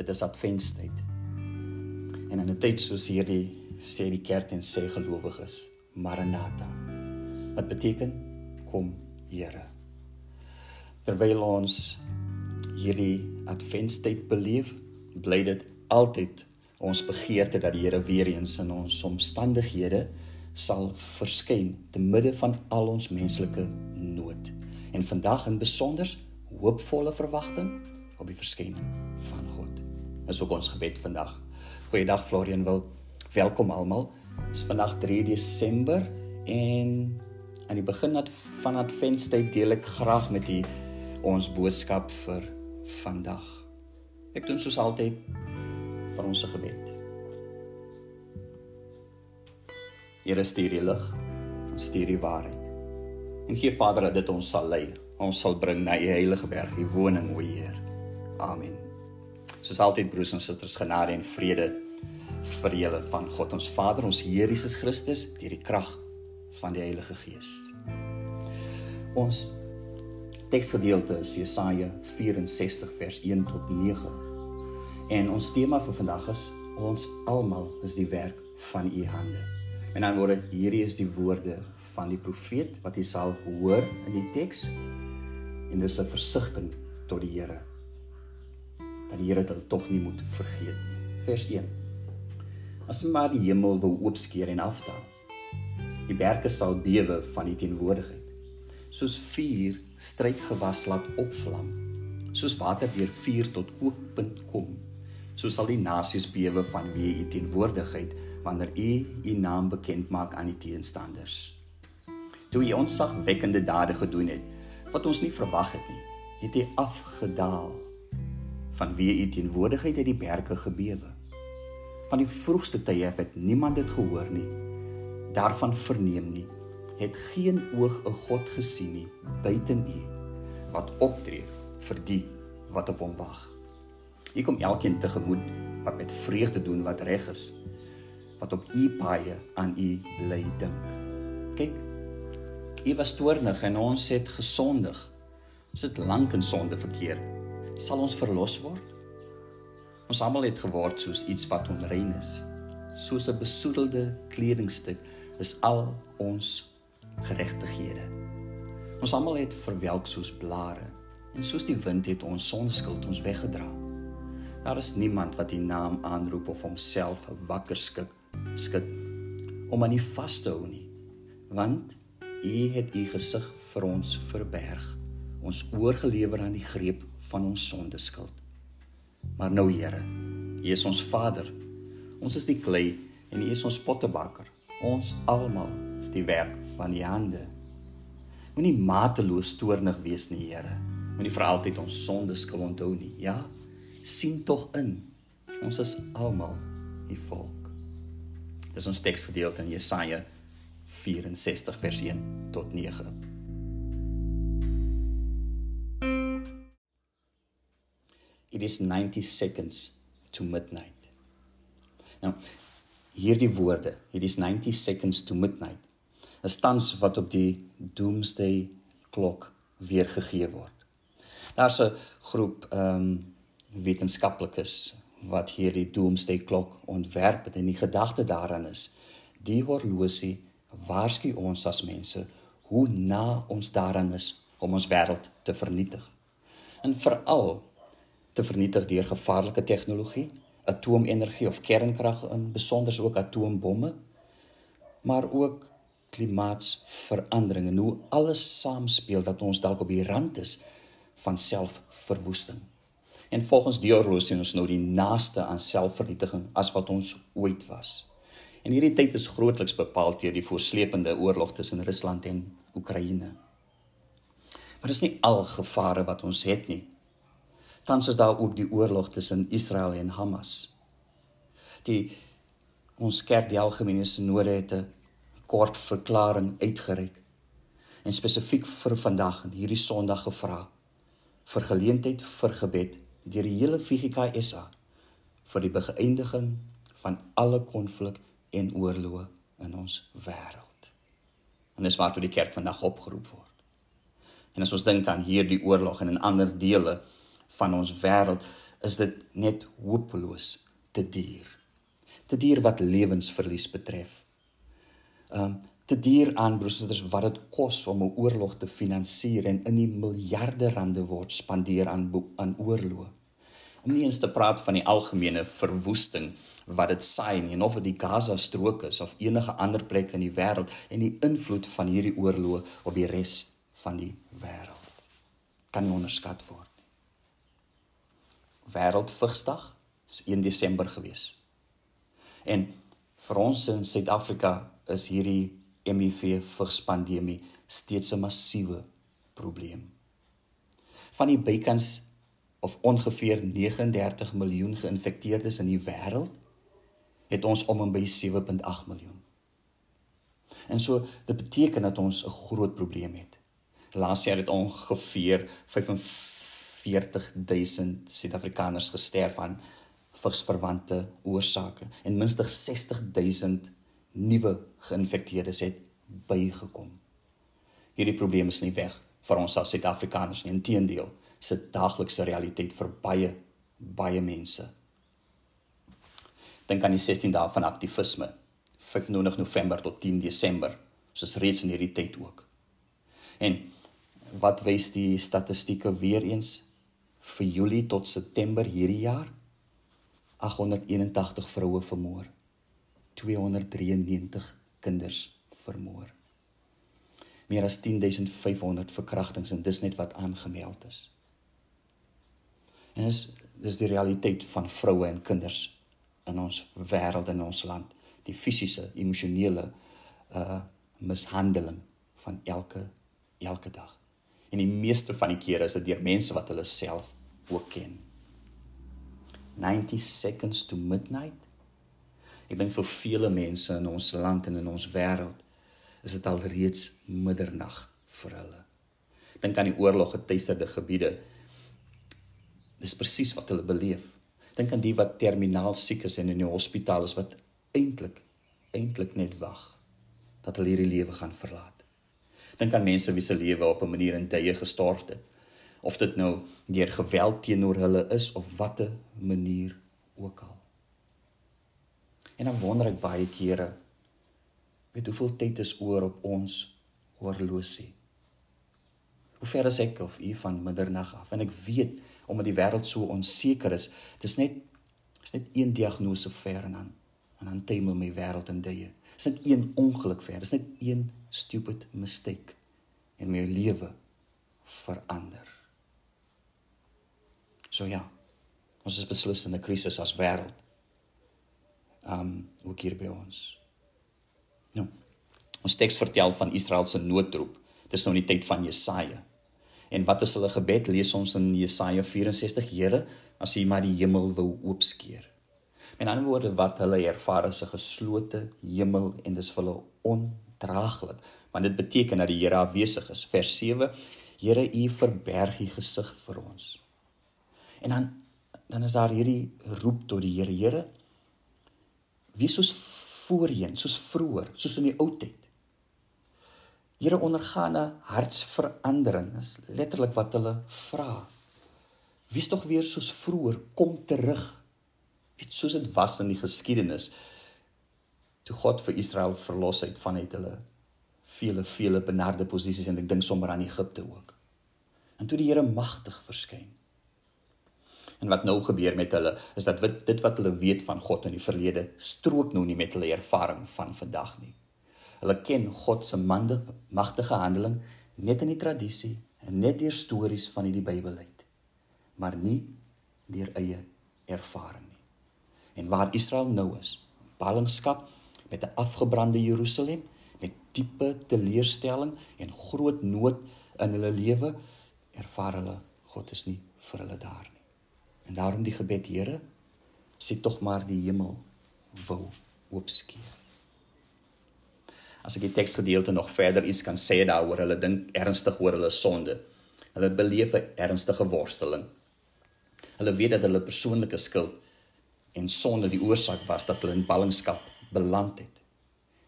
Dit is adventstyd. En in 'n tyd soos hierdie sê die kerk en sê gelowiges, Maranatha. Wat beteken kom Here. Terwyl ons hierdie adventstyd beleef, bly dit altyd ons begeerte dat die Here weer eens in ons omstandighede sal verskyn te midde van al ons menslike nood. En vandag in besonder hoopvolle verwagting op die verskyning. Dis ook ons gebed vandag. Goeiedag Florian wil. Welkom almal. Dis vandag 3 Desember en aan die begin van Adventtyd deel ek graag met u ons boodskap vir vandag. Ek doen soos altyd vir ons gebed. Here stuur die lig, stuur die waarheid. En gee Vader dat dit ons sal lei. Ons sal bring na u heilige berg, u woning, o Heer. Amen. Soos altyd broers en susters, genade en vrede vir julle van God ons Vader, ons Here Jesus Christus, deur die krag van die Heilige Gees. Ons teksgedeelte is Jesaja 64 vers 1 tot 9. En ons tema vir vandag is ons almal is die werk van u hande. En dan word hierdie is die woorde van die profeet wat jy sal hoor in die teks. En dis 'n versigtiging tot die Here dat die Here dit tog nie moet vergeet nie. Vers 1. As maar die hemel wou oopskeer en afdaal. Die berge sal bewe van die teenwoordigheid. Soos vuur strykgewas laat opvlam. Soos water deur vuur tot kookpunt kom. So sal die nasies bewe van wie u teenwoordigheid wanneer u u naam bekend maak aan die teenstanders. Toe u ons sagwekkende dade gedoen het wat ons nie verwag het nie, het hy afgedaal van wie u teenwoordigheid uit die berge gebewe. Van die vroegste tye het niemand dit gehoor nie, daarvan verneem nie, het geen oog 'n God gesien nie buiten u wat optree vir die wat op hom wag. Hier kom elkeen tegemoet wat met vreugde doen wat reg is, wat op u paaie aan u bly dink. Kyk, u was toornig en ons het gesondig. Ons het lank in sonde verkeer sal ons verlos word? Ons almal het geword soos iets wat onrein is. Soos 'n besoedelde kledingstuk is al ons geregtighede. Ons almal het verwelk soos blare en soos die wind het ons sonskuld ons weggedra. Daar is niemand wat die naam aanroep of homself wakker skik skit om aan U vas te hou nie, want U het U gesig vir ons verberg ons oorgelewer aan die greep van ons sondeskuld. Maar nou Here, U is ons Vader. Ons is die klei en U is ons pottebakker. Ons almal is die werk van U hande. Moenie mateloos toornig wees nie, Here. Moenie vir altyd ons sondeskuld onthou nie. Ja, sien tog in. Ons is almal U volk. Dis ons teksgedeelte in Jesaja 64 vers 1 tot 9. It is 90 seconds to midnight. Nou, hierdie woorde, it is 90 seconds to midnight, is tans wat op die doomsday klok weergegee word. Daar's 'n groep ehm um, wetenskaplikes wat hierdie doomsday klok ontwerp het en die gedagte daaraan is die horlosie waarsku ons as mense hoe na ons daaraan is om ons wêreld te vernietig. En veral te vernietig deur gevaarlike tegnologie, atoomenergie of kernkrag in besonder ook atoombomme, maar ook klimaatsverandering en hoe alles saamspeel dat ons dalk op die rand is van selfverwoesting. En volgens die horlosie ons nou die naaste aan selfvernietiging as wat ons ooit was. En hierdie tyd is grootliks bepaal deur die voorslepende oorlog tussen Rusland en Oekraïne. Maar dis nie al gevare wat ons het nie. Tans is daar ook die oorlog tussen Israel en Hamas. Die ons kerk die algemene sinode het 'n kort verklaring uitgereik en spesifiek vir vandag en hierdie Sondag gevra vir geleentheid vir gebed deur die hele VGKSA vir die beëindiging van alle konflik en oorloë in ons wêreld. En dis waartoe die kerk vandag opgeroep word. En as ons dink aan hierdie oorlog en in ander dele van ons wêreld is dit net hopeloos te duur. Te duur wat lewensverlies betref. Um te duur aan broers wat dit kos om 'n oorlog te finansier en in die miljarde rande word spandeer aan aan oorlog. Om nie eens te praat van die algemene verwoesting wat dit saai nie en of dit die Gaza strook is of enige ander plek in die wêreld en die invloed van hierdie oorlog op die res van die wêreld kan nie onderskat word. Wêreldvigsdag is 1 Desember gewees. En vir ons in Suid-Afrika is hierdie HIV vigspandemie steeds 'n massiewe probleem. Van die bykans of ongeveer 39 miljoen geïnfekteerdes in die wêreld het ons om en by 7.8 miljoen. En so dit beteken dat ons 'n groot probleem het. Laas jaar het ongeveer 45000 Suid-Afrikaners gesterf aan vigsverwante oorsake en minstens 60000 nuwe geïnfekteerdes het bygekom. Hierdie probleem is nie weg vir ons as Suid-Afrikaners nie, inteendeel, se daaglikse realiteit vir baie baie mense. Dink aan die 16 dae van aktivisme 25 November tot 10 Desember soos reeds in hierdie tyd ook. En wat wys die statistieke weer eens vir Julie tot September hierdie jaar? 881 vroue vermoor. 293 kinders vermoor. Meer as 10500 verkrachtings en dis net wat aangemeld is. En dis dis die realiteit van vroue en kinders in ons wêreld en ons land. Die fisiese emosionele uh mishandeling van elke elke dag en die meeste van die kere is dit deur mense wat hulle self ook ken. 90 seconds to midnight? Ek dink vir vele mense in ons land en in ons wêreld is dit al reeds middernag vir hulle. Dink aan die oorlog getuisterde gebiede. Dis presies wat hulle beleef. Dink aan die wat terminaal siek is en in die hospitaal is wat eintlik eintlik net wag dat hulle hierdie lewe gaan verlaat. Dink aan mense wie se lewe op 'n manier in tye gestort het. Of dit nou deur geweld teenoor hulle is of watter manier ook al. En dan wonder ek baie kere weet hoeveel tyd is oor op ons horlosie. Hoe ver is ek of u van middernag af? En ek weet omdat die wêreld so onseker is. Dis net is net een diagnose ver en dan en dan temel my wêreld in deye. Dis net een ongeluk ver. Dis net een stupid mistake en my lewe verander. So ja. Ons is beslis in 'n krisis as wêreld. Um ook hier by ons. Nou. Ons teks vertel van Israel se noodroep. Dis nou in die tyd van Jesaja. En wat is hulle gebed? Lees ons in Jesaja 64: Here, as U maar die hemel wou oopskeer. Met ander woorde, wat hulle ervaar is 'n geslote hemel en dis vir hulle ondraaglik, want dit beteken dat die Here afwesig is. Vers 7: Here, U verberg U gesig vir ons. En dan dan is daar hierdie roep tot die Here, Here, wie soos voorheen, soos vroeër, soos in die ou tyd Here ondergaan 'n hartsverandering. Dis letterlik wat hulle vra. Wie's tog weer soos vroeër kom terug. Weet soos dit was in die geskiedenis toe God vir Israel verlos het vanuit hulle vele vele benarde posisies en ek dink sommer aan Egipte ook. En toe die Here magtig verskyn. En wat nou gebeur met hulle is dat dit wat hulle weet van God in die verlede strook nou nie met hulle ervaring van vandag nie. Hulle ken God se magtige handeling net in die tradisie en net deur stories van die Bybel uit, maar nie deur eie ervaring. En waar Israel nou is, ballingskap met 'n afgebrande Jerusalem, met diepe teleurstelling en groot nood in hulle lewe, ervaar hulle God is nie vir hulle daar nie. En daarom die gebed, Here, sê tog maar die hemel wou oopskeer as ek die teksgedeelte nog verder iets kan sê daaroor, hulle dink ernstig oor hulle sonde. Hulle beleef 'n ernstige worsteling. Hulle weet dat hulle persoonlike skuld en sonde die oorsaak was dat hulle in ballingskap beland het.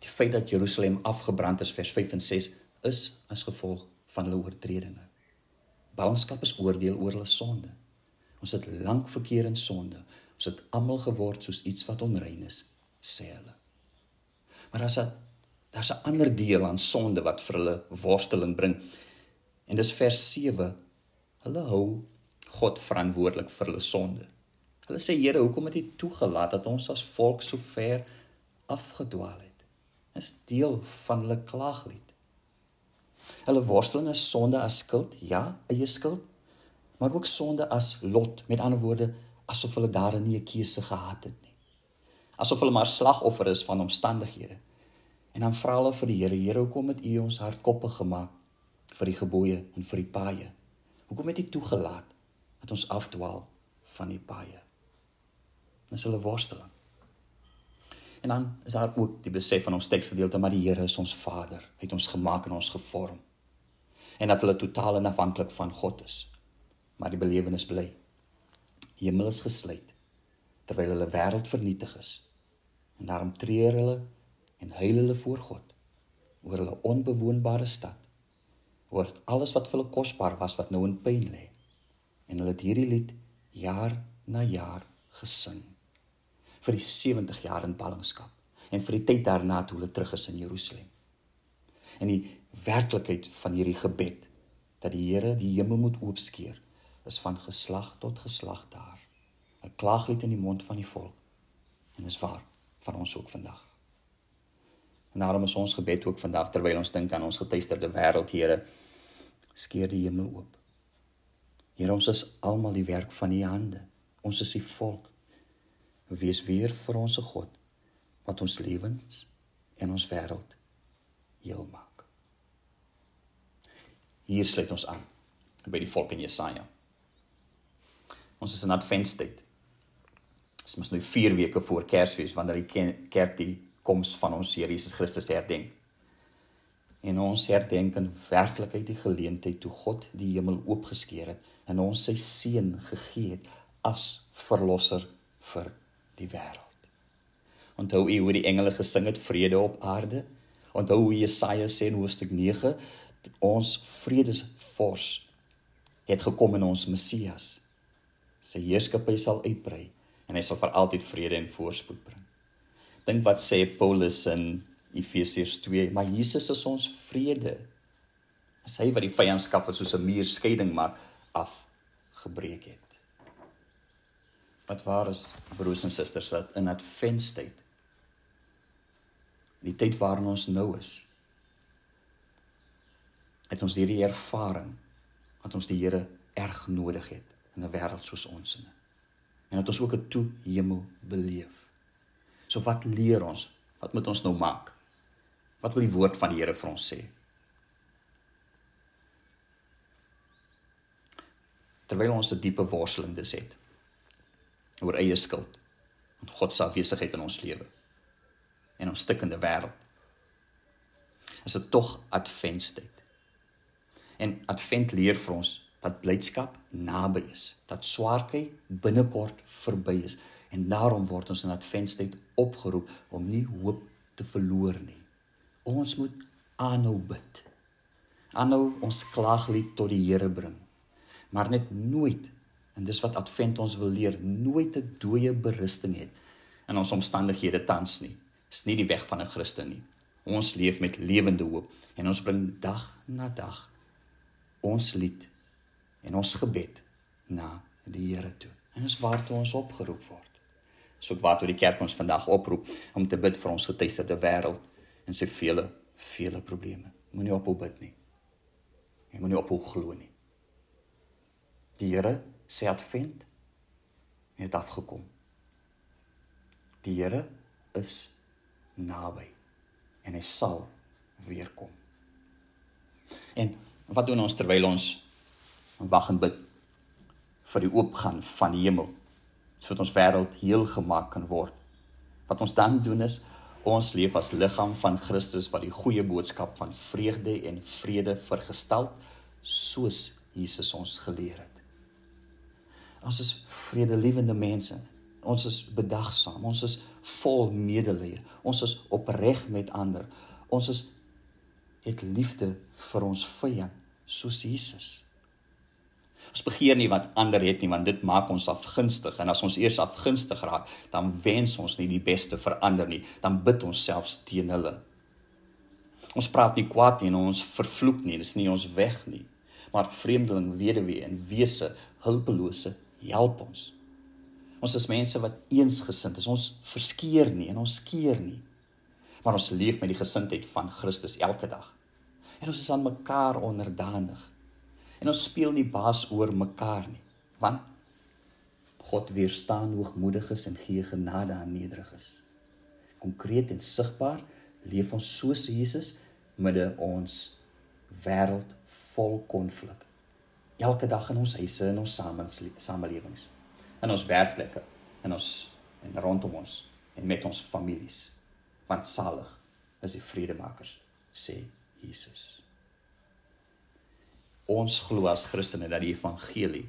Die feit dat Jerusalem afgebrand is vers 5 en 6 is as gevolg van hulle oortredinge. Ballingskap is oordeel oor hulle sonde. Ons het lank verkeer in sonde. Ons het almal geword soos iets wat onrein is, sê hulle. Maar as 'n daar's 'n ander deel aan sonde wat vir hulle worsteling bring. En dis vers 7. Hulle hou God verantwoordelik vir hulle sonde. Hulle sê Here, hoekom het U toegelaat dat ons as volk so ver afgedwaal het? Dis deel van hulle klaaglied. Hulle worsteling is sonde as skuld, ja, eie skuld, maar ook sonde as lot, met ander woorde, asof hulle daarin nie 'n keuse gehad het nie. Asof hulle maar slagoffer is van omstandighede. En dan vra hulle vir die Here, Here, hoekom het U ons hardkoppig gemaak vir die gebooie en vir die paaie? Hoekom het U toegelaat dat ons afdwaal van die paaie? Dis hulle worsteling. En dan is daar ook die besef van ons teksgedeelte maar die Here is ons Vader, hy het ons gemaak en ons gevorm. En dat hulle totaal en afhanklik van God is. Maar die belewenis bly. Hemel is gesluit terwyl hulle wêreld vernietig is. En daarom treur hulle en huil hulle voor God oor hulle onbewoonbare stad. Oor alles wat vir hulle kosbaar was wat nou in pyn lê. En hulle het hierdie lied jaar na jaar gesing vir die 70 jaar in ballingskap en vir die tyd daarna toe hulle terug is in Jerusalem. En die werklikheid van hierdie gebed dat die Here die hemel moet oopskeer is van geslag tot geslag daar. 'n Klaaglied in die mond van die volk. En dis waar van ons ook vandag. En daarom is ons gebed ook vandag terwyl ons dink aan ons getuisterde wêreld, Here, skeer die hemel oop. Here, ons is almal die werk van U hande. Ons is U volk wees weer vir ons se God wat ons lewens en ons wêreld heel maak. Hier sluit ons aan by die volk in Jesaja. Ons is in Adventtyd. Dit is nou 4 weke voor Kersfees wanneer die kerk die koms van ons Here Jesus Christus herdenk. En ons herdenk in werklikheid die geleentheid toe God die hemel oopgeskeer het en ons sy seun gegee het as verlosser vir die wêreld. Onthou u hoe die engele gesing het vrede op aarde? Onthou hoe Jesaja sê in hoofstuk 9 ons vredesvors het gekom in ons Messias. Sy heerskappy sal uitbrei en hy sal vir altyd vrede en voorspoed bring. Dink wat sê Paulus in Efesiërs 2, maar Jesus is ons vrede. Hy wat die vyandskap wat soos 'n muur skeiding maak afgebreek het wat waar is broers en susters dat in adventstyd die tyd waarin ons nou is het ons hierdie ervaring dat ons die Here erg nodig het in 'n wêreld soos ons in en dat ons ook 'n toe hemel beleef. So wat leer ons? Wat moet ons nou maak? Wat wil die woord van die Here vir ons sê? Terwyl ons 'n diepe worsteling dis het oor eie skuld en God se afwesigheid in ons lewe en ons stikkende wêreld. Is dit tog adventstyd? En advent leer vir ons dat blydskap naby is, dat swaarkry binnekort verby is en daarom word ons in adventstyd opgeroep om nie hoop te verloor nie. Ons moet aanhou bid. Aanhou ons klaaglied tot die Here bring. Maar net nooit En dis wat Advent ons wil leer, nooit 'n dooie berusting het in ons omstandighede tans nie. Dis nie die weg van 'n Christen nie. Ons leef met lewende hoop en ons bring dag na dag ons lied en ons gebed na die Here toe. En dis waartoe ons opgeroep word. Dis ook waartoe die kerk ons vandag oproep om te bid vir ons getuisterde wêreld en sy vele vele probleme. Moenie ophou bid nie. Jy moenie ophou glo nie. Die Here sê advent het afgekom. Die Here is naby en hy sal weer kom. En wat doen ons terwyl ons wag en bid vir die oopgaan van die hemel sodat ons wêreld heel gemaak kan word? Wat ons dan doen is ons leef as liggaam van Christus wat die goeie boodskap van vreugde en vrede vergestel soos Jesus ons geleer het. Ons is vredelewende mense. Ons is bedagsaam. Ons is vol medelee. Ons is opreg met ander. Ons is het liefde vir ons vyand soos Jesus. Ons begeer nie wat ander het nie want dit maak ons afgunstig en as ons eers afgunstig raak, dan wens ons nie die beste vir ander nie, dan bid ons selfs teen hulle. Ons praat nie kwaad nie en ons vervloek nie, dis nie ons weg nie. Maar vreemdeling, weduwee en wese, hulpelose, help ons. Ons is mense wat eensgesind is. Ons verskeer nie en ons skeer nie. Maar ons leef met die gesindheid van Christus elke dag. En ons is aan mekaar onderdanig. En ons speel nie baas oor mekaar nie, want God weerstaan hoogmoediges en gee genade aan nederiges. Konkreet en sigbaar leef ons soos Jesus midde ons wêreld vol konflik. Elke dag in ons huise en ons samelewings, in ons werkplekke, in ons en rondom ons en met ons families. Want salig is die vredemakers, sê Jesus. Ons glo as Christene dat die evangelie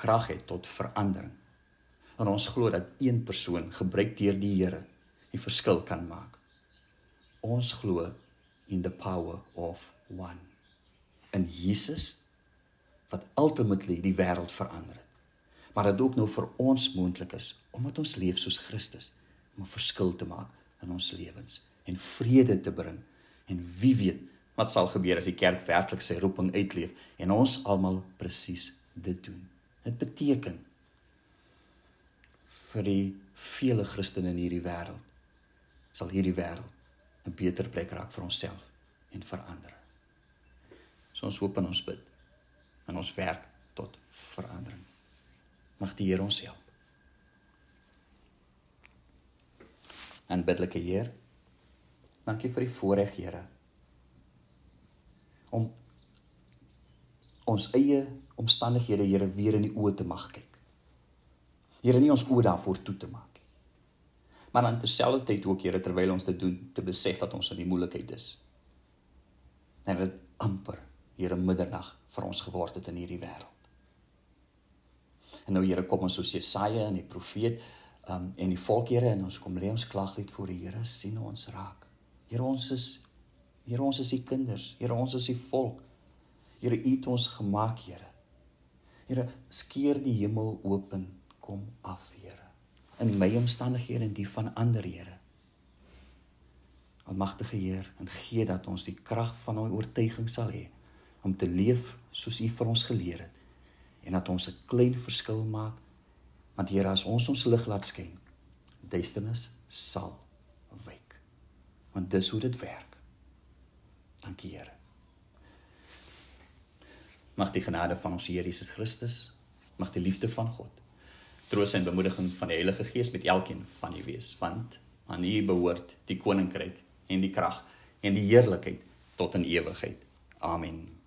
krag het tot verandering. En ons glo dat een persoon gebruik deur die Here die verskil kan maak. Ons glo in the power of one. In Jesus wat ultimately die wêreld verander het. Maar dit ook nou vir ons moontlik is omdat ons leef soos Christus om 'n verskil te maak in ons lewens en vrede te bring en wie weet wat sal gebeur as die kerk werklik sy roeping uitleef en ons almal presies dit doen. Dit beteken vir die vele Christene in hierdie wêreld sal hierdie wêreld 'n beter plek raak vir onsself en vir ander. So ons hoop en ons bid en ons werk tot verandering. Mag die Here ons help. En biddelike Heer, dankie vir die voorreg, Here om ons eie omstandighede Here weer in die oë te mag kyk. Here nie ons oë daarvoor toe te maak nie. Maar aan terselfdertyd ook Here terwyl ons dit doen te besef dat ons in die moeilikheid is. En dit amper Here middernag vir ons geword het in hierdie wêreld. En nou Here kom ons soos Jesaja en die profeet um, en die volk Here en ons kom lê ons klaglied voor die Here sien ons raak. Here ons is Here ons is u kinders. Here ons is u volk. Here u het ons gemaak, Here. Here skeer die hemel open, kom af, Here. In my omstandighede en die van ander, Here. Almagtige Heer, en gee dat ons die krag van u oortuiging sal hê om te leef soos u vir ons geleer het en dat ons 'n klein verskil maak. Want Here, as ons ons lig laat skyn, duisternis sal wyk. Want dis hoe dit werk. Dankie Here. Mag die genade van ons Here Jesus Christus, mag die liefde van God, troos en bemoediging van die Heilige Gees met elkeen van u wees, want aan u behoort die koninkryk en die krag en die heerlikheid tot in ewigheid. Amen.